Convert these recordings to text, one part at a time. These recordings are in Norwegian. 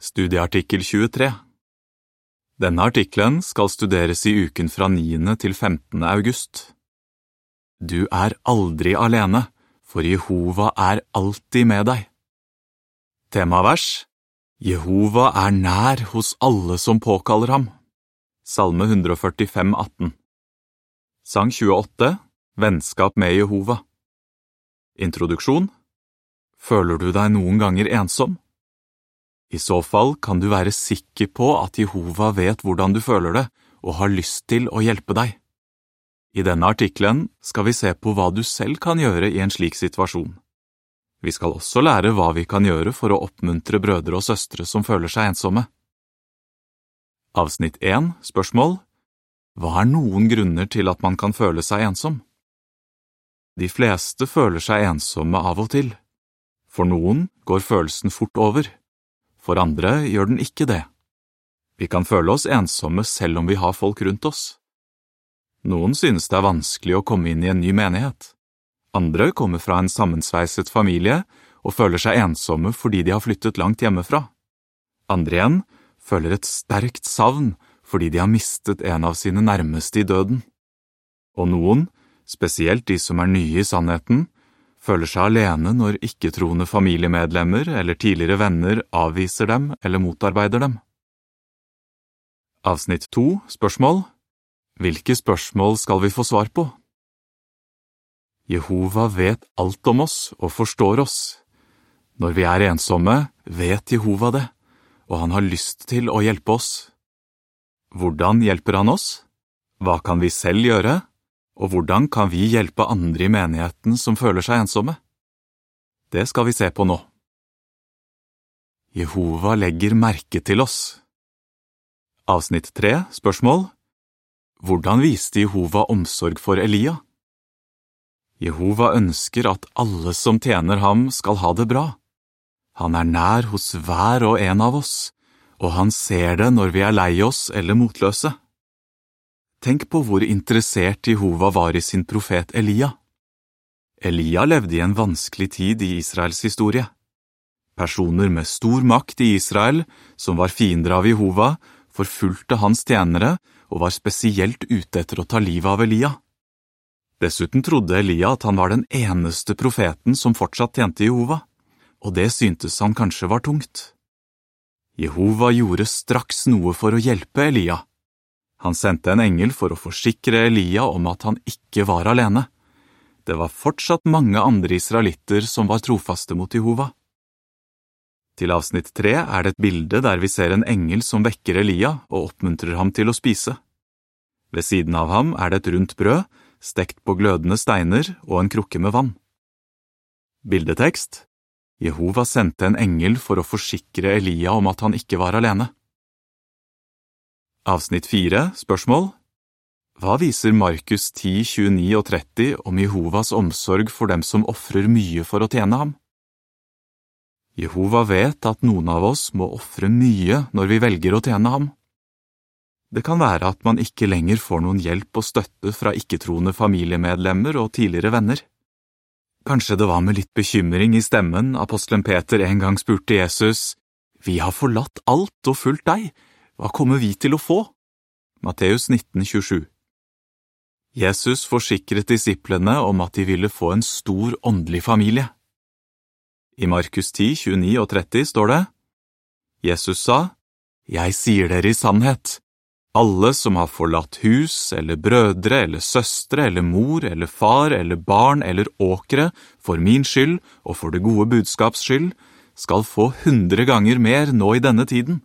Studieartikkel 23 Denne artikkelen skal studeres i uken fra 9. til 15. august. Du er aldri alene, for Jehova er alltid med deg. Temavers Jehova er nær hos alle som påkaller ham. Salme 145, 18 Sang 28 Vennskap med Jehova Introduksjon Føler du deg noen ganger ensom? I så fall kan du være sikker på at Jehova vet hvordan du føler det og har lyst til å hjelpe deg. I denne artikkelen skal vi se på hva du selv kan gjøre i en slik situasjon. Vi skal også lære hva vi kan gjøre for å oppmuntre brødre og søstre som føler seg ensomme. Avsnitt 1, spørsmål Hva er noen grunner til at man kan føle seg ensom? De fleste føler seg ensomme av og til. For noen går følelsen fort over for andre gjør den ikke det. Vi kan føle oss ensomme selv om vi har folk rundt oss. Noen synes det er vanskelig å komme inn i en ny menighet. Andre kommer fra en sammensveiset familie og føler seg ensomme fordi de har flyttet langt hjemmefra. Andre igjen føler et sterkt savn fordi de har mistet en av sine nærmeste i døden. Og noen, spesielt de som er nye i sannheten, føler seg alene når ikke-troende familiemedlemmer eller tidligere venner avviser dem eller motarbeider dem. Avsnitt to, spørsmål Hvilke spørsmål skal vi få svar på? Jehova vet alt om oss og forstår oss. Når vi er ensomme, vet Jehova det, og han har lyst til å hjelpe oss. Hvordan hjelper han oss? Hva kan vi selv gjøre? Og hvordan kan vi hjelpe andre i menigheten som føler seg ensomme? Det skal vi se på nå. Jehova legger merke til oss. Avsnitt tre, spørsmål Hvordan viste Jehova omsorg for Elia? Jehova ønsker at alle som tjener ham, skal ha det bra. Han er nær hos hver og en av oss, og han ser det når vi er lei oss eller motløse. Tenk på hvor interessert Jehova var i sin profet Elia. Elia levde i en vanskelig tid i Israels historie. Personer med stor makt i Israel, som var fiender av Jehova, forfulgte hans tjenere og var spesielt ute etter å ta livet av Elia. Dessuten trodde Elia at han var den eneste profeten som fortsatt tjente Jehova, og det syntes han kanskje var tungt. Jehova gjorde straks noe for å hjelpe Elia han sendte en engel for å forsikre Elia om at han ikke var alene. Det var fortsatt mange andre israelitter som var trofaste mot Jehova. Til avsnitt tre er det et bilde der vi ser en engel som vekker Elia og oppmuntrer ham til å spise. Ved siden av ham er det et rundt brød, stekt på glødende steiner og en krukke med vann. Bildetekst Jehova sendte en engel for å forsikre Elia om at han ikke var alene. Avsnitt 4, spørsmål Hva viser Markus 10, 29 og 30 om Jehovas omsorg for dem som ofrer mye for å tjene ham? Jehova vet at noen av oss må ofre mye når vi velger å tjene ham. Det kan være at man ikke lenger får noen hjelp og støtte fra ikke-troende familiemedlemmer og tidligere venner. Kanskje det var med litt bekymring i stemmen apostelen Peter en gang spurte Jesus, Vi har forlatt alt og fulgt deg hva kommer vi til å få? Matteus 19, 27 Jesus forsikret disiplene om at de ville få en stor åndelig familie. I Markus 10, 29 og 30 står det, Jesus sa, Jeg sier dere i sannhet, alle som har forlatt hus eller brødre eller søstre eller mor eller far eller barn eller åkre for min skyld og for det gode budskaps skyld, skal få hundre ganger mer nå i denne tiden,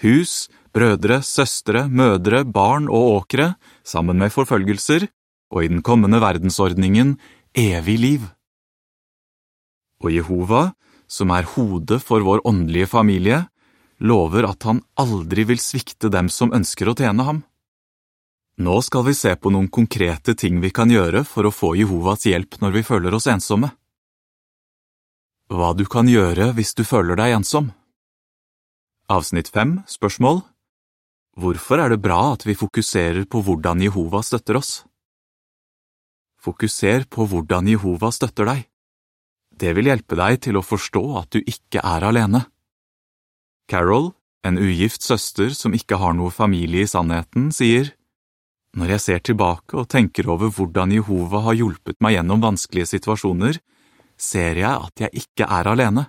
hus, brødre, søstre, mødre, barn og åkre, sammen med forfølgelser, og i den kommende verdensordningen evig liv. Og Jehova, som er hodet for vår åndelige familie, lover at han aldri vil svikte dem som ønsker å tjene ham. Nå skal vi se på noen konkrete ting vi kan gjøre for å få Jehovas hjelp når vi føler oss ensomme. Hva du kan gjøre hvis du føler deg ensom. Avsnitt 5, spørsmål Hvorfor er det bra at vi fokuserer på hvordan Jehova støtter oss? Fokuser på hvordan Jehova støtter deg. Det vil hjelpe deg til å forstå at du ikke er alene. Carol, en ugift søster som ikke har noe familie i sannheten, sier Når jeg ser tilbake og tenker over hvordan Jehova har hjulpet meg gjennom vanskelige situasjoner, ser jeg at jeg ikke er alene,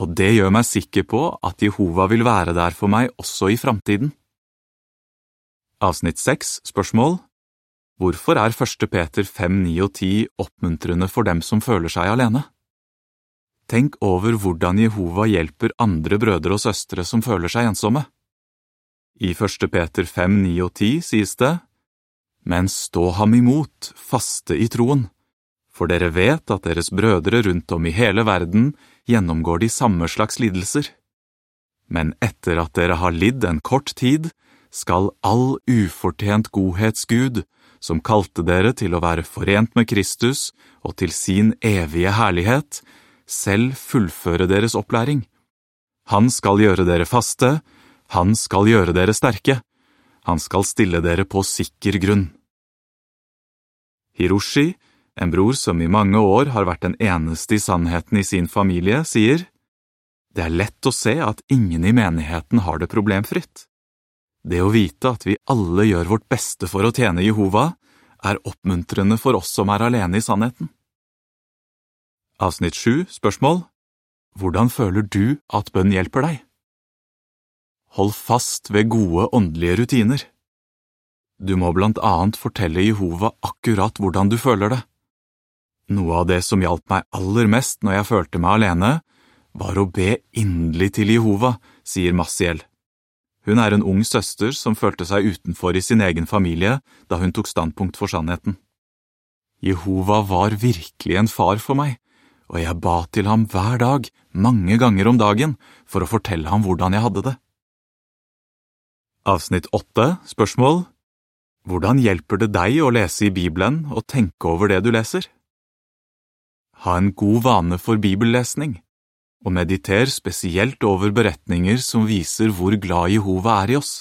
og det gjør meg sikker på at Jehova vil være der for meg også i framtiden. Avsnitt 6, spørsmål Hvorfor er 1. Peter 5, 9 og 10 oppmuntrende for dem som føler seg alene? Tenk over hvordan Jehova hjelper andre brødre og søstre som føler seg ensomme. I 1. Peter 5, 9 og 10 sies det, Men stå ham imot, faste i troen, for dere vet at deres brødre rundt om i hele verden gjennomgår de samme slags lidelser. Men etter at dere har lidd en kort tid, skal all ufortjent godhetsgud, som kalte dere til å være forent med Kristus og til sin evige herlighet, selv fullføre deres opplæring. Han skal gjøre dere faste, han skal gjøre dere sterke, han skal stille dere på sikker grunn. Hiroshi, en bror som i mange år har vært den eneste i sannheten i sin familie, sier Det er lett å se at ingen i menigheten har det problemfritt. Det å vite at vi alle gjør vårt beste for å tjene Jehova, er oppmuntrende for oss som er alene i sannheten. Avsnitt 7, spørsmål Hvordan føler du at bønn hjelper deg? Hold fast ved gode åndelige rutiner. Du må blant annet fortelle Jehova akkurat hvordan du føler det. Noe av det som hjalp meg aller mest når jeg følte meg alene, var å be inderlig til Jehova, sier Massiel. Hun er en ung søster som følte seg utenfor i sin egen familie da hun tok standpunkt for sannheten. Jehova var virkelig en far for meg, og jeg ba til ham hver dag, mange ganger om dagen, for å fortelle ham hvordan jeg hadde det. Avsnitt åtte, spørsmål Hvordan hjelper det deg å lese i Bibelen og tenke over det du leser? Ha en god vane for bibellesning, og mediter spesielt over beretninger som viser hvor glad Jehova er i oss.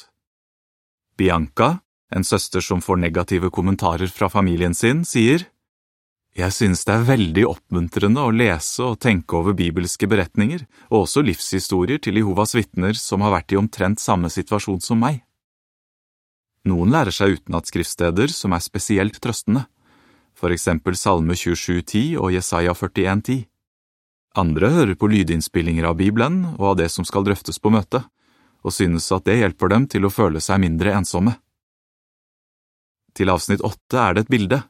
Bianca, en søster som får negative kommentarer fra familien sin, sier jeg synes det er veldig oppmuntrende å lese og tenke over bibelske beretninger og også livshistorier til Jehovas vitner som har vært i omtrent samme situasjon som meg. Noen lærer seg utenatskriftsteder som er spesielt trøstende, for eksempel Salme 27,10 og Jesaja 41,10. Andre hører på lydinnspillinger av Bibelen og av det som skal drøftes på møtet, og synes at det hjelper dem til å føle seg mindre ensomme. Til avsnitt åtte er det et bilde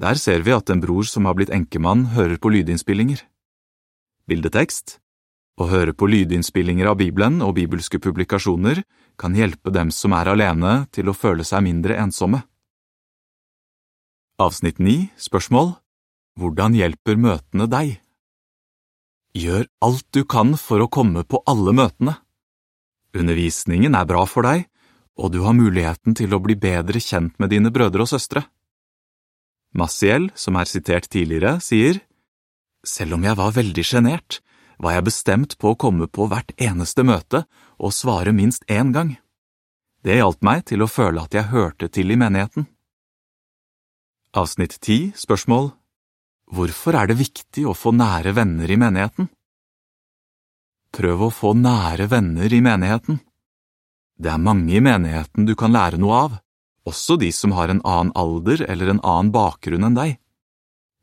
der ser vi at en bror som har blitt enkemann, hører på lydinnspillinger. Bildetekst Å høre på lydinnspillinger av Bibelen og bibelske publikasjoner kan hjelpe dem som er alene, til å føle seg mindre ensomme. Avsnitt 9, spørsmål Hvordan hjelper møtene deg? Gjør alt du kan for å komme på alle møtene. Undervisningen er bra for deg, og du har muligheten til å bli bedre kjent med dine brødre og søstre. Massiel, som er sitert tidligere, sier Selv om jeg var veldig sjenert, var jeg bestemt på å komme på hvert eneste møte og svare minst én gang. Det hjalp meg til å føle at jeg hørte til i menigheten. Avsnitt 10, spørsmål Hvorfor er det viktig å få nære venner i menigheten? Prøv å få nære venner i menigheten. Det er mange i menigheten du kan lære noe av også de som har en annen alder eller en annen bakgrunn enn deg.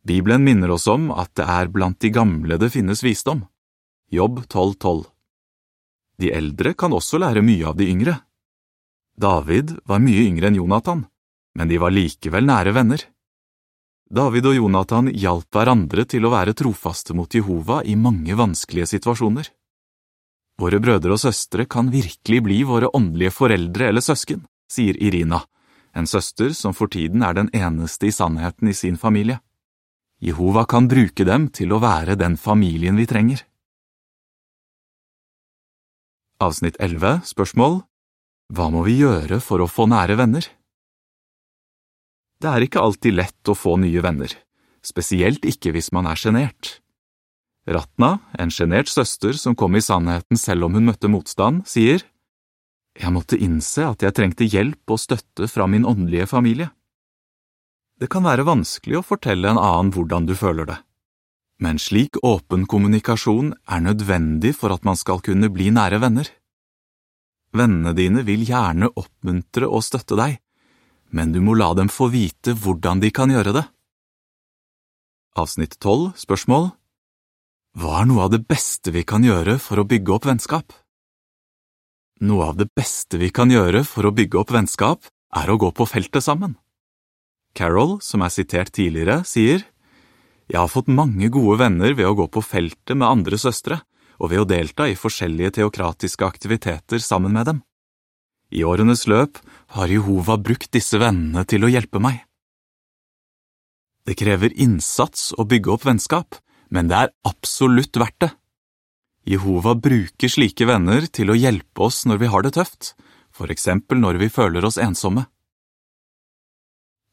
Bibelen minner oss om at det er blant de gamle det finnes visdom. Jobb 12.12 De eldre kan også lære mye av de yngre. David var mye yngre enn Jonathan, men de var likevel nære venner. David og Jonathan hjalp hverandre til å være trofaste mot Jehova i mange vanskelige situasjoner. Våre brødre og søstre kan virkelig bli våre åndelige foreldre eller søsken, sier Irina, en søster som for tiden er den eneste i sannheten i sin familie. Jehova kan bruke dem til å være den familien vi trenger. Avsnitt 11, spørsmål Hva må vi gjøre for å få nære venner? Det er ikke alltid lett å få nye venner, spesielt ikke hvis man er sjenert. Ratna, en sjenert søster som kom i sannheten selv om hun møtte motstand, sier jeg måtte innse at jeg trengte hjelp og støtte fra min åndelige familie. Det kan være vanskelig å fortelle en annen hvordan du føler det, men slik åpen kommunikasjon er nødvendig for at man skal kunne bli nære venner. Vennene dine vil gjerne oppmuntre og støtte deg, men du må la dem få vite hvordan de kan gjøre det. Avsnitt 12, spørsmål Hva er noe av det beste vi kan gjøre for å bygge opp vennskap? Noe av det beste vi kan gjøre for å bygge opp vennskap, er å gå på feltet sammen. Carol, som er sitert tidligere, sier Jeg har fått mange gode venner ved å gå på feltet med andre søstre og ved å delta i forskjellige teokratiske aktiviteter sammen med dem. I årenes løp har Jehova brukt disse vennene til å hjelpe meg. Det krever innsats å bygge opp vennskap, men det er absolutt verdt det. Jehova bruker slike venner til å hjelpe oss når vi har det tøft, for eksempel når vi føler oss ensomme.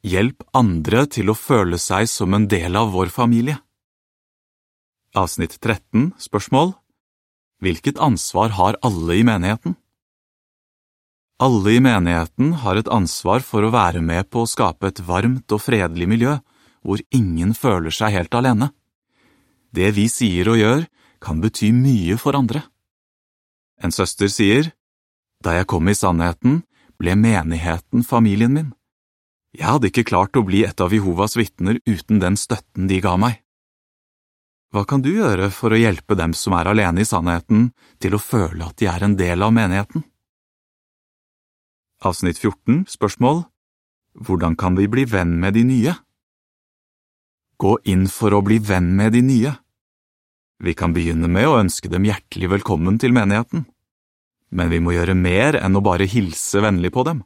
Hjelp andre til å føle seg som en del av vår familie. Avsnitt 13, spørsmål Hvilket ansvar har alle i menigheten? Alle i menigheten har et ansvar for å være med på å skape et varmt og fredelig miljø hvor ingen føler seg helt alene. Det vi sier og gjør, kan bety mye for andre. En søster sier, Da jeg kom i sannheten, ble menigheten familien min. Jeg hadde ikke klart å bli et av Jehovas vitner uten den støtten de ga meg. Hva kan du gjøre for å hjelpe dem som er alene i sannheten, til å føle at de er en del av menigheten? Avsnitt 14, spørsmål Hvordan kan vi bli venn med de nye? Gå inn for å bli venn med de nye. Vi kan begynne med å ønske dem hjertelig velkommen til menigheten, men vi må gjøre mer enn å bare hilse vennlig på dem.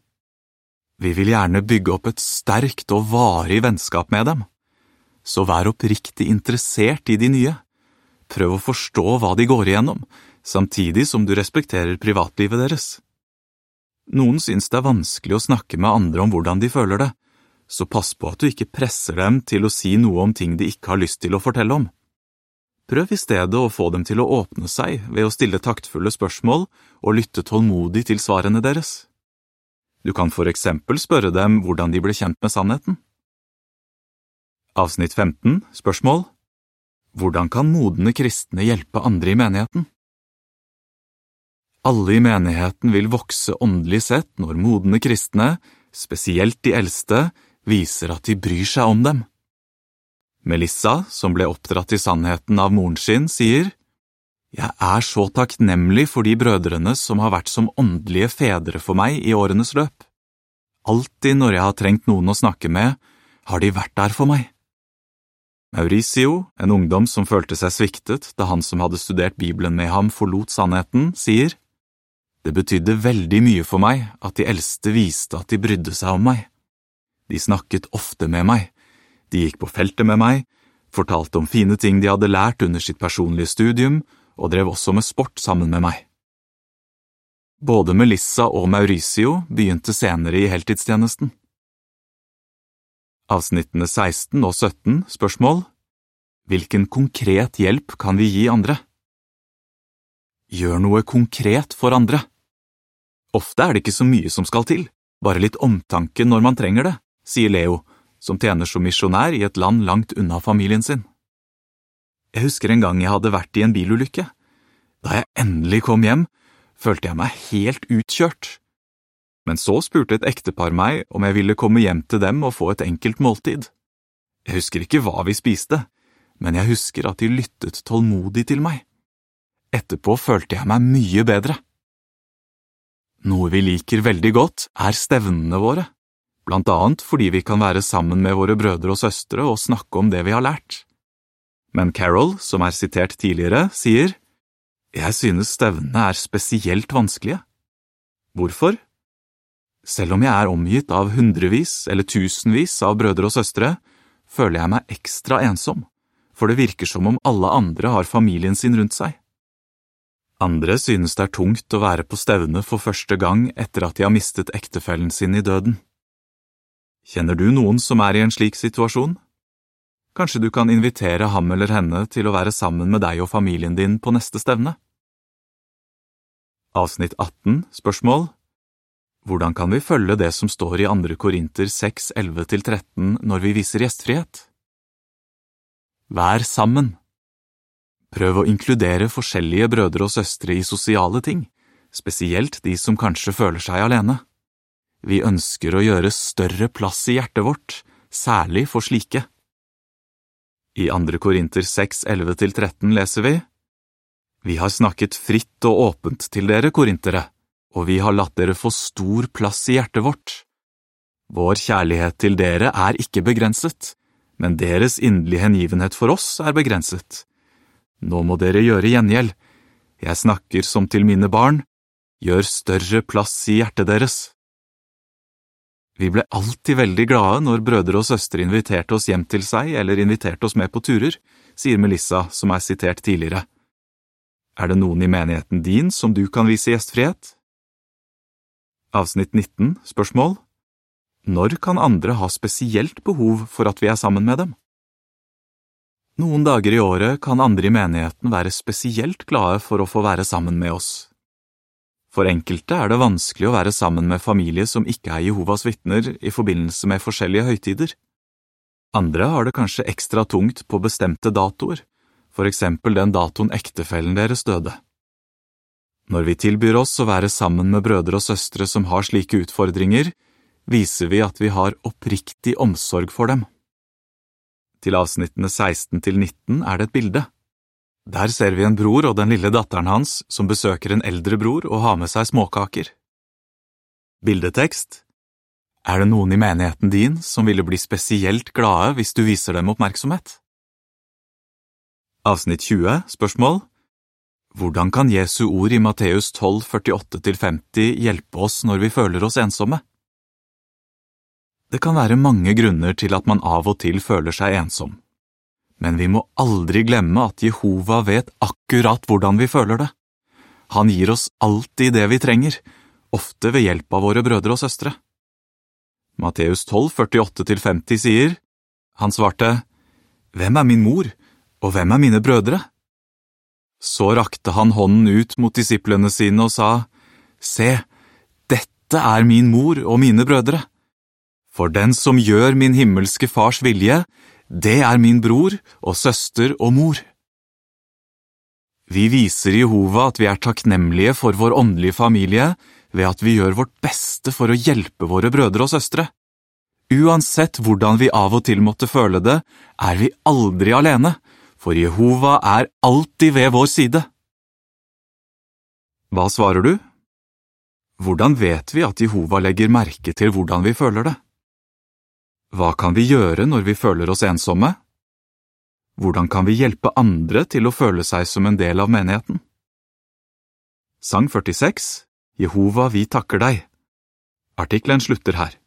Vi vil gjerne bygge opp et sterkt og varig vennskap med dem, så vær oppriktig interessert i de nye. Prøv å forstå hva de går igjennom, samtidig som du respekterer privatlivet deres. Noen synes det er vanskelig å snakke med andre om hvordan de føler det, så pass på at du ikke presser dem til å si noe om ting de ikke har lyst til å fortelle om. Prøv i stedet å få dem til å åpne seg ved å stille taktfulle spørsmål og lytte tålmodig til svarene deres. Du kan for eksempel spørre dem hvordan de ble kjent med sannheten. Avsnitt 15, spørsmål Hvordan kan modne kristne hjelpe andre i menigheten? Alle i menigheten vil vokse åndelig sett når modne kristne, spesielt de eldste, viser at de bryr seg om dem. Melissa, som ble oppdratt i sannheten av moren sin, sier, Jeg er så takknemlig for de brødrene som har vært som åndelige fedre for meg i årenes løp. Alltid når jeg har trengt noen å snakke med, har de vært der for meg. Mauricio, en ungdom som følte seg sviktet da han som hadde studert Bibelen med ham, forlot sannheten, sier, Det betydde veldig mye for meg at de eldste viste at de brydde seg om meg. De snakket ofte med meg, de gikk på feltet med meg, fortalte om fine ting de hadde lært under sitt personlige studium, og drev også med sport sammen med meg. Både Melissa og Mauricio begynte senere i heltidstjenesten. Avsnittene 16 og 17 spørsmål Hvilken konkret hjelp kan vi gi andre? Gjør noe konkret for andre. Ofte er det ikke så mye som skal til, bare litt omtanke når man trenger det, sier Leo som tjener som misjonær i et land langt unna familien sin. Jeg husker en gang jeg hadde vært i en bilulykke. Da jeg endelig kom hjem, følte jeg meg helt utkjørt. Men så spurte et ektepar meg om jeg ville komme hjem til dem og få et enkelt måltid. Jeg husker ikke hva vi spiste, men jeg husker at de lyttet tålmodig til meg. Etterpå følte jeg meg mye bedre. Noe vi liker veldig godt, er stevnene våre blant annet fordi vi kan være sammen med våre brødre og søstre og snakke om det vi har lært. Men Carol, som er sitert tidligere, sier Jeg synes stevnene er spesielt vanskelige. Hvorfor? Selv om jeg er omgitt av hundrevis eller tusenvis av brødre og søstre, føler jeg meg ekstra ensom, for det virker som om alle andre har familien sin rundt seg. Andre synes det er tungt å være på stevne for første gang etter at de har mistet ektefellen sin i døden. Kjenner du noen som er i en slik situasjon? Kanskje du kan invitere ham eller henne til å være sammen med deg og familien din på neste stevne? Avsnitt 18, spørsmål Hvordan kan vi følge det som står i andre Korinter 6, 11–13 når vi viser gjestfrihet? Vær sammen. Prøv å inkludere forskjellige brødre og søstre i sosiale ting, spesielt de som kanskje føler seg alene. Vi ønsker å gjøre større plass i hjertet vårt, særlig for slike. I andre Korinter 6, 11–13 leser vi Vi har snakket fritt og åpent til dere, korintere, og vi har latt dere få stor plass i hjertet vårt. Vår kjærlighet til dere er ikke begrenset, men deres inderlige hengivenhet for oss er begrenset. Nå må dere gjøre gjengjeld. Jeg snakker som til mine barn, gjør større plass i hjertet deres. Vi ble alltid veldig glade når brødre og søstre inviterte oss hjem til seg eller inviterte oss med på turer, sier Melissa, som er sitert tidligere. Er det noen i menigheten din som du kan vise gjestfrihet? Avsnitt 19, spørsmål Når kan andre ha spesielt behov for at vi er sammen med dem? Noen dager i året kan andre i menigheten være spesielt glade for å få være sammen med oss. For enkelte er det vanskelig å være sammen med familie som ikke er Jehovas vitner i forbindelse med forskjellige høytider. Andre har det kanskje ekstra tungt på bestemte datoer, for eksempel den datoen ektefellen deres døde. Når vi tilbyr oss å være sammen med brødre og søstre som har slike utfordringer, viser vi at vi har oppriktig omsorg for dem. Til avsnittene 16 til 19 er det et bilde. Der ser vi en bror og den lille datteren hans som besøker en eldre bror og har med seg småkaker. Bildetekst Er det noen i menigheten din som ville bli spesielt glade hvis du viser dem oppmerksomhet? Avsnitt 20, spørsmål Hvordan kan Jesu ord i Matteus 12, 48–50 hjelpe oss når vi føler oss ensomme? Det kan være mange grunner til at man av og til føler seg ensom men vi må aldri glemme at Jehova vet akkurat hvordan vi føler det. Han gir oss alltid det vi trenger, ofte ved hjelp av våre brødre og søstre. Matteus 12, 48–50 sier, Han svarte, Hvem er min mor, og hvem er mine brødre? Så rakte han hånden ut mot disiplene sine og sa, Se, dette er min mor og mine brødre. For den som gjør min himmelske fars vilje, det er min bror og søster og mor. Vi viser Jehova at vi er takknemlige for vår åndelige familie ved at vi gjør vårt beste for å hjelpe våre brødre og søstre. Uansett hvordan vi av og til måtte føle det, er vi aldri alene, for Jehova er alltid ved vår side. Hva svarer du? Hvordan vet vi at Jehova legger merke til hvordan vi føler det? Hva kan vi gjøre når vi føler oss ensomme? Hvordan kan vi hjelpe andre til å føle seg som en del av menigheten? Sang 46 Jehova, vi takker deg Artikkelen slutter her.